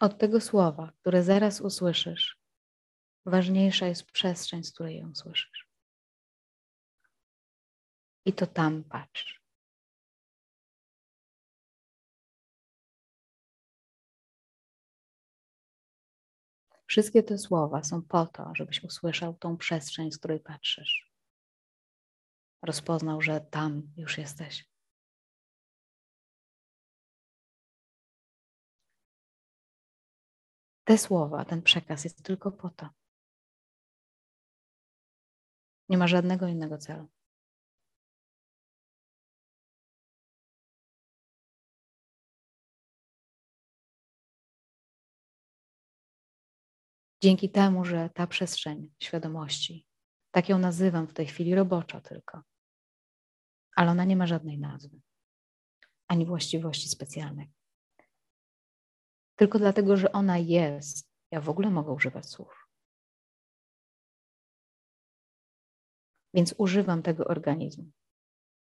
Od tego słowa, które zaraz usłyszysz, ważniejsza jest przestrzeń, z której ją słyszysz. I to tam patrz. Wszystkie te słowa są po to, żebyś usłyszał tą przestrzeń, z której patrzysz. Rozpoznał, że tam już jesteś. Te słowa, ten przekaz jest tylko po to. Nie ma żadnego innego celu. Dzięki temu, że ta przestrzeń świadomości, tak ją nazywam w tej chwili roboczo tylko, ale ona nie ma żadnej nazwy ani właściwości specjalnej. Tylko dlatego, że ona jest, ja w ogóle mogę używać słów. Więc używam tego organizmu,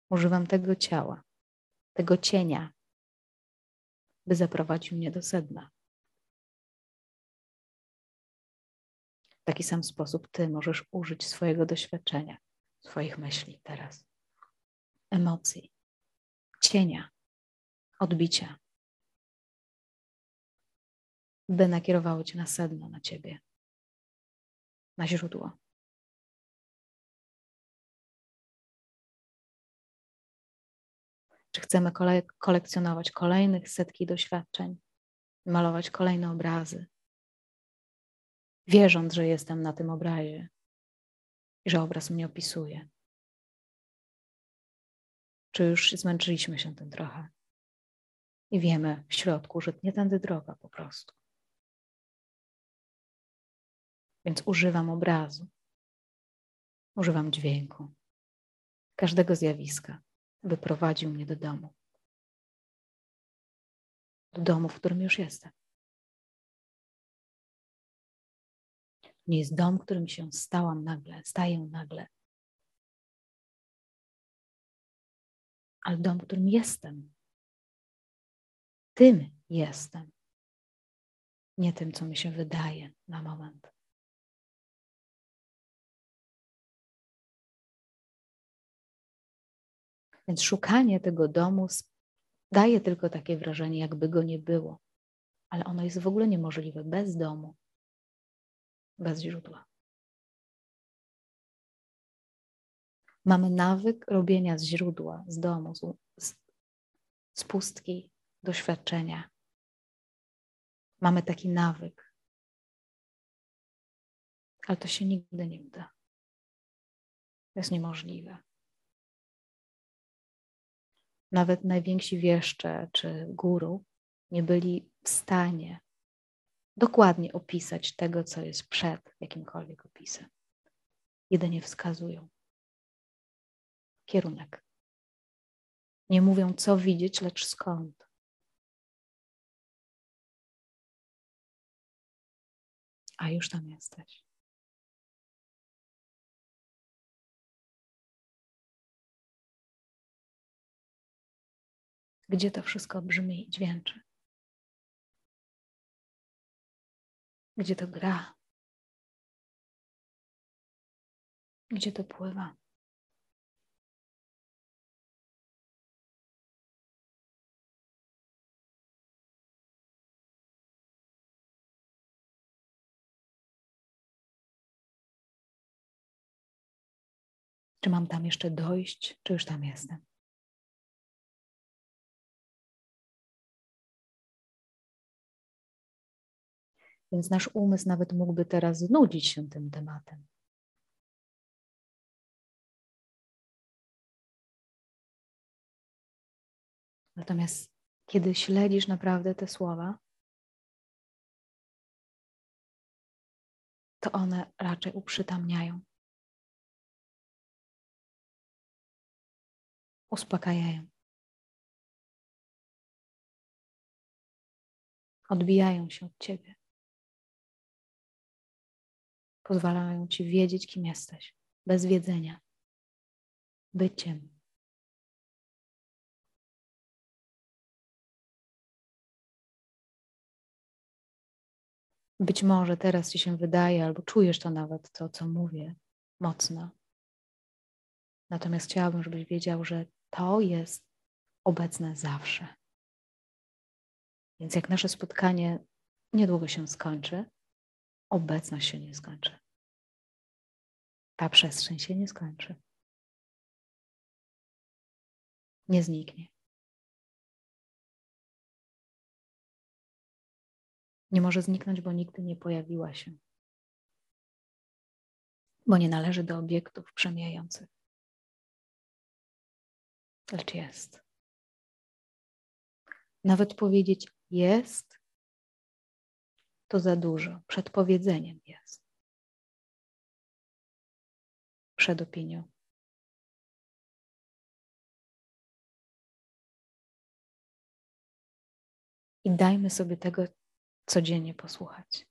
używam tego ciała, tego cienia, by zaprowadził mnie do sedna. W taki sam sposób Ty możesz użyć swojego doświadczenia, swoich myśli teraz, emocji, cienia, odbicia, by nakierowało Cię na sedno, na Ciebie, na źródło. Czy chcemy kolekcjonować kolejnych setki doświadczeń, malować kolejne obrazy, wierząc, że jestem na tym obrazie i że obraz mnie opisuje? Czy już zmęczyliśmy się tym trochę i wiemy w środku, że nie tędy droga po prostu? Więc używam obrazu, używam dźwięku, każdego zjawiska, by prowadził mnie do domu. Do domu, w którym już jestem. Nie jest dom, którym się stałam nagle, staję nagle. Ale dom, w którym jestem. Tym jestem. Nie tym, co mi się wydaje na moment. Więc szukanie tego domu daje tylko takie wrażenie, jakby go nie było. Ale ono jest w ogóle niemożliwe bez domu, bez źródła. Mamy nawyk robienia z źródła, z domu, z, z pustki doświadczenia. Mamy taki nawyk. Ale to się nigdy nie uda. To jest niemożliwe nawet najwięksi wieszcze czy guru nie byli w stanie dokładnie opisać tego, co jest przed jakimkolwiek opisem. Jedynie wskazują kierunek. Nie mówią, co widzieć, lecz skąd. A już tam jesteś. Gdzie to wszystko brzmi i dźwięczy. Gdzie to gra. Gdzie to pływa. Czy mam tam jeszcze dojść, czy już tam jestem? Więc nasz umysł nawet mógłby teraz znudzić się tym tematem. Natomiast kiedy śledzisz naprawdę te słowa, to one raczej uprzytamniają. Uspokajają. Odbijają się od ciebie pozwalają ci wiedzieć, kim jesteś, bez wiedzenia, byciem. Być może teraz ci się wydaje, albo czujesz to nawet, to co mówię, mocno. Natomiast chciałabym, żebyś wiedział, że to jest obecne zawsze. Więc jak nasze spotkanie niedługo się skończy, obecność się nie skończy. Ta przestrzeń się nie skończy. Nie zniknie. Nie może zniknąć, bo nigdy nie pojawiła się, bo nie należy do obiektów przemijających, lecz jest. Nawet powiedzieć jest, to za dużo. Przed powiedzeniem jest. Przed opinią. I dajmy sobie tego codziennie posłuchać.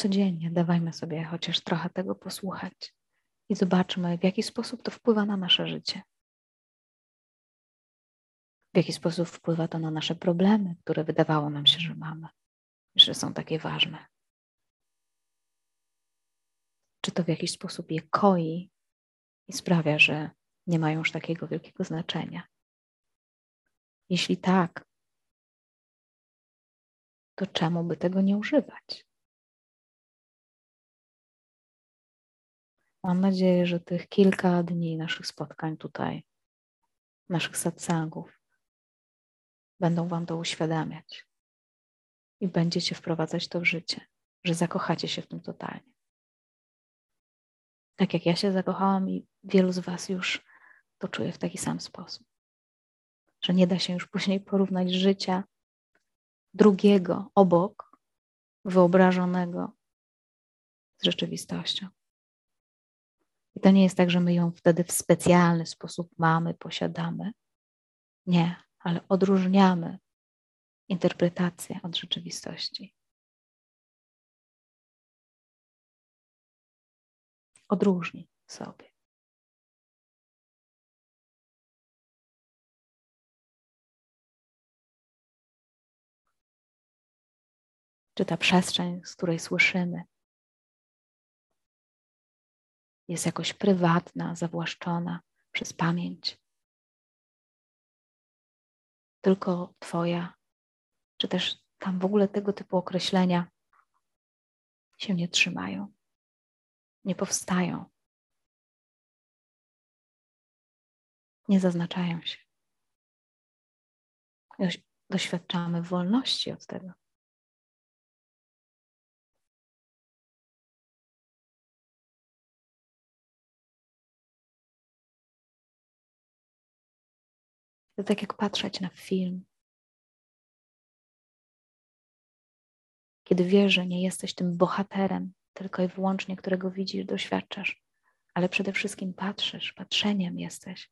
Codziennie dawajmy sobie chociaż trochę tego posłuchać i zobaczmy, w jaki sposób to wpływa na nasze życie. W jaki sposób wpływa to na nasze problemy, które wydawało nam się, że mamy, że są takie ważne. Czy to w jakiś sposób je koi i sprawia, że nie mają już takiego wielkiego znaczenia? Jeśli tak, to czemu by tego nie używać? Mam nadzieję, że tych kilka dni naszych spotkań tutaj, naszych satsangów, będą Wam to uświadamiać i będziecie wprowadzać to w życie, że zakochacie się w tym totalnie. Tak jak ja się zakochałam i wielu z Was już to czuje w taki sam sposób. Że nie da się już później porównać życia drugiego obok, wyobrażonego z rzeczywistością. I to nie jest tak, że my ją wtedy w specjalny sposób mamy, posiadamy. Nie, ale odróżniamy interpretację od rzeczywistości. Odróżnij sobie. Czy ta przestrzeń, z której słyszymy, jest jakoś prywatna, zawłaszczona przez pamięć. Tylko Twoja, czy też tam w ogóle tego typu określenia się nie trzymają, nie powstają, nie zaznaczają się. Doświadczamy wolności od tego. To tak jak patrzeć na film. Kiedy wiesz, że nie jesteś tym bohaterem, tylko i wyłącznie, którego widzisz, doświadczasz, ale przede wszystkim patrzysz, patrzeniem jesteś,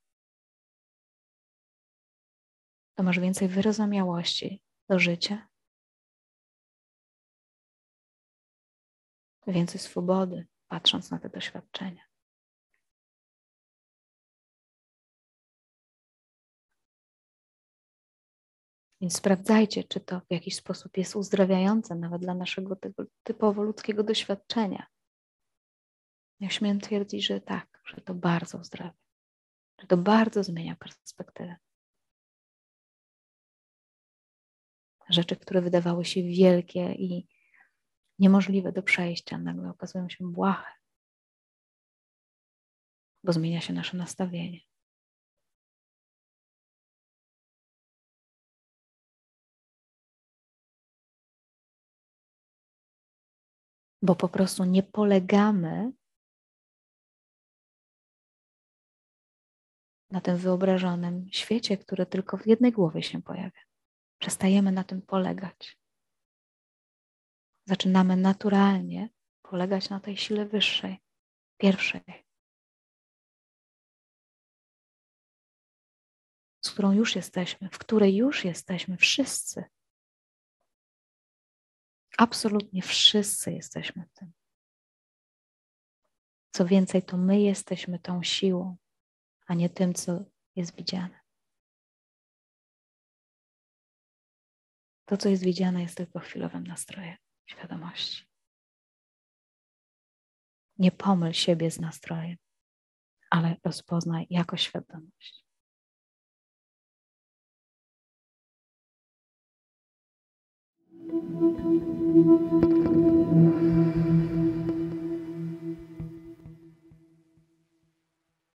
to masz więcej wyrozumiałości do życia, więcej swobody, patrząc na te doświadczenia. Więc sprawdzajcie, czy to w jakiś sposób jest uzdrawiające nawet dla naszego tego typowo ludzkiego doświadczenia. Ja śmiem twierdzić, że tak, że to bardzo uzdrawia, że to bardzo zmienia perspektywę. Rzeczy, które wydawały się wielkie i niemożliwe do przejścia, nagle okazują się błahe, bo zmienia się nasze nastawienie. Bo po prostu nie polegamy na tym wyobrażonym świecie, który tylko w jednej głowie się pojawia. Przestajemy na tym polegać. Zaczynamy naturalnie polegać na tej sile wyższej, pierwszej, z którą już jesteśmy, w której już jesteśmy wszyscy. Absolutnie wszyscy jesteśmy tym. Co więcej, to my jesteśmy tą siłą, a nie tym, co jest widziane. To, co jest widziane, jest tylko chwilowym nastrojem świadomości. Nie pomyl siebie z nastrojem, ale rozpoznaj jako świadomość.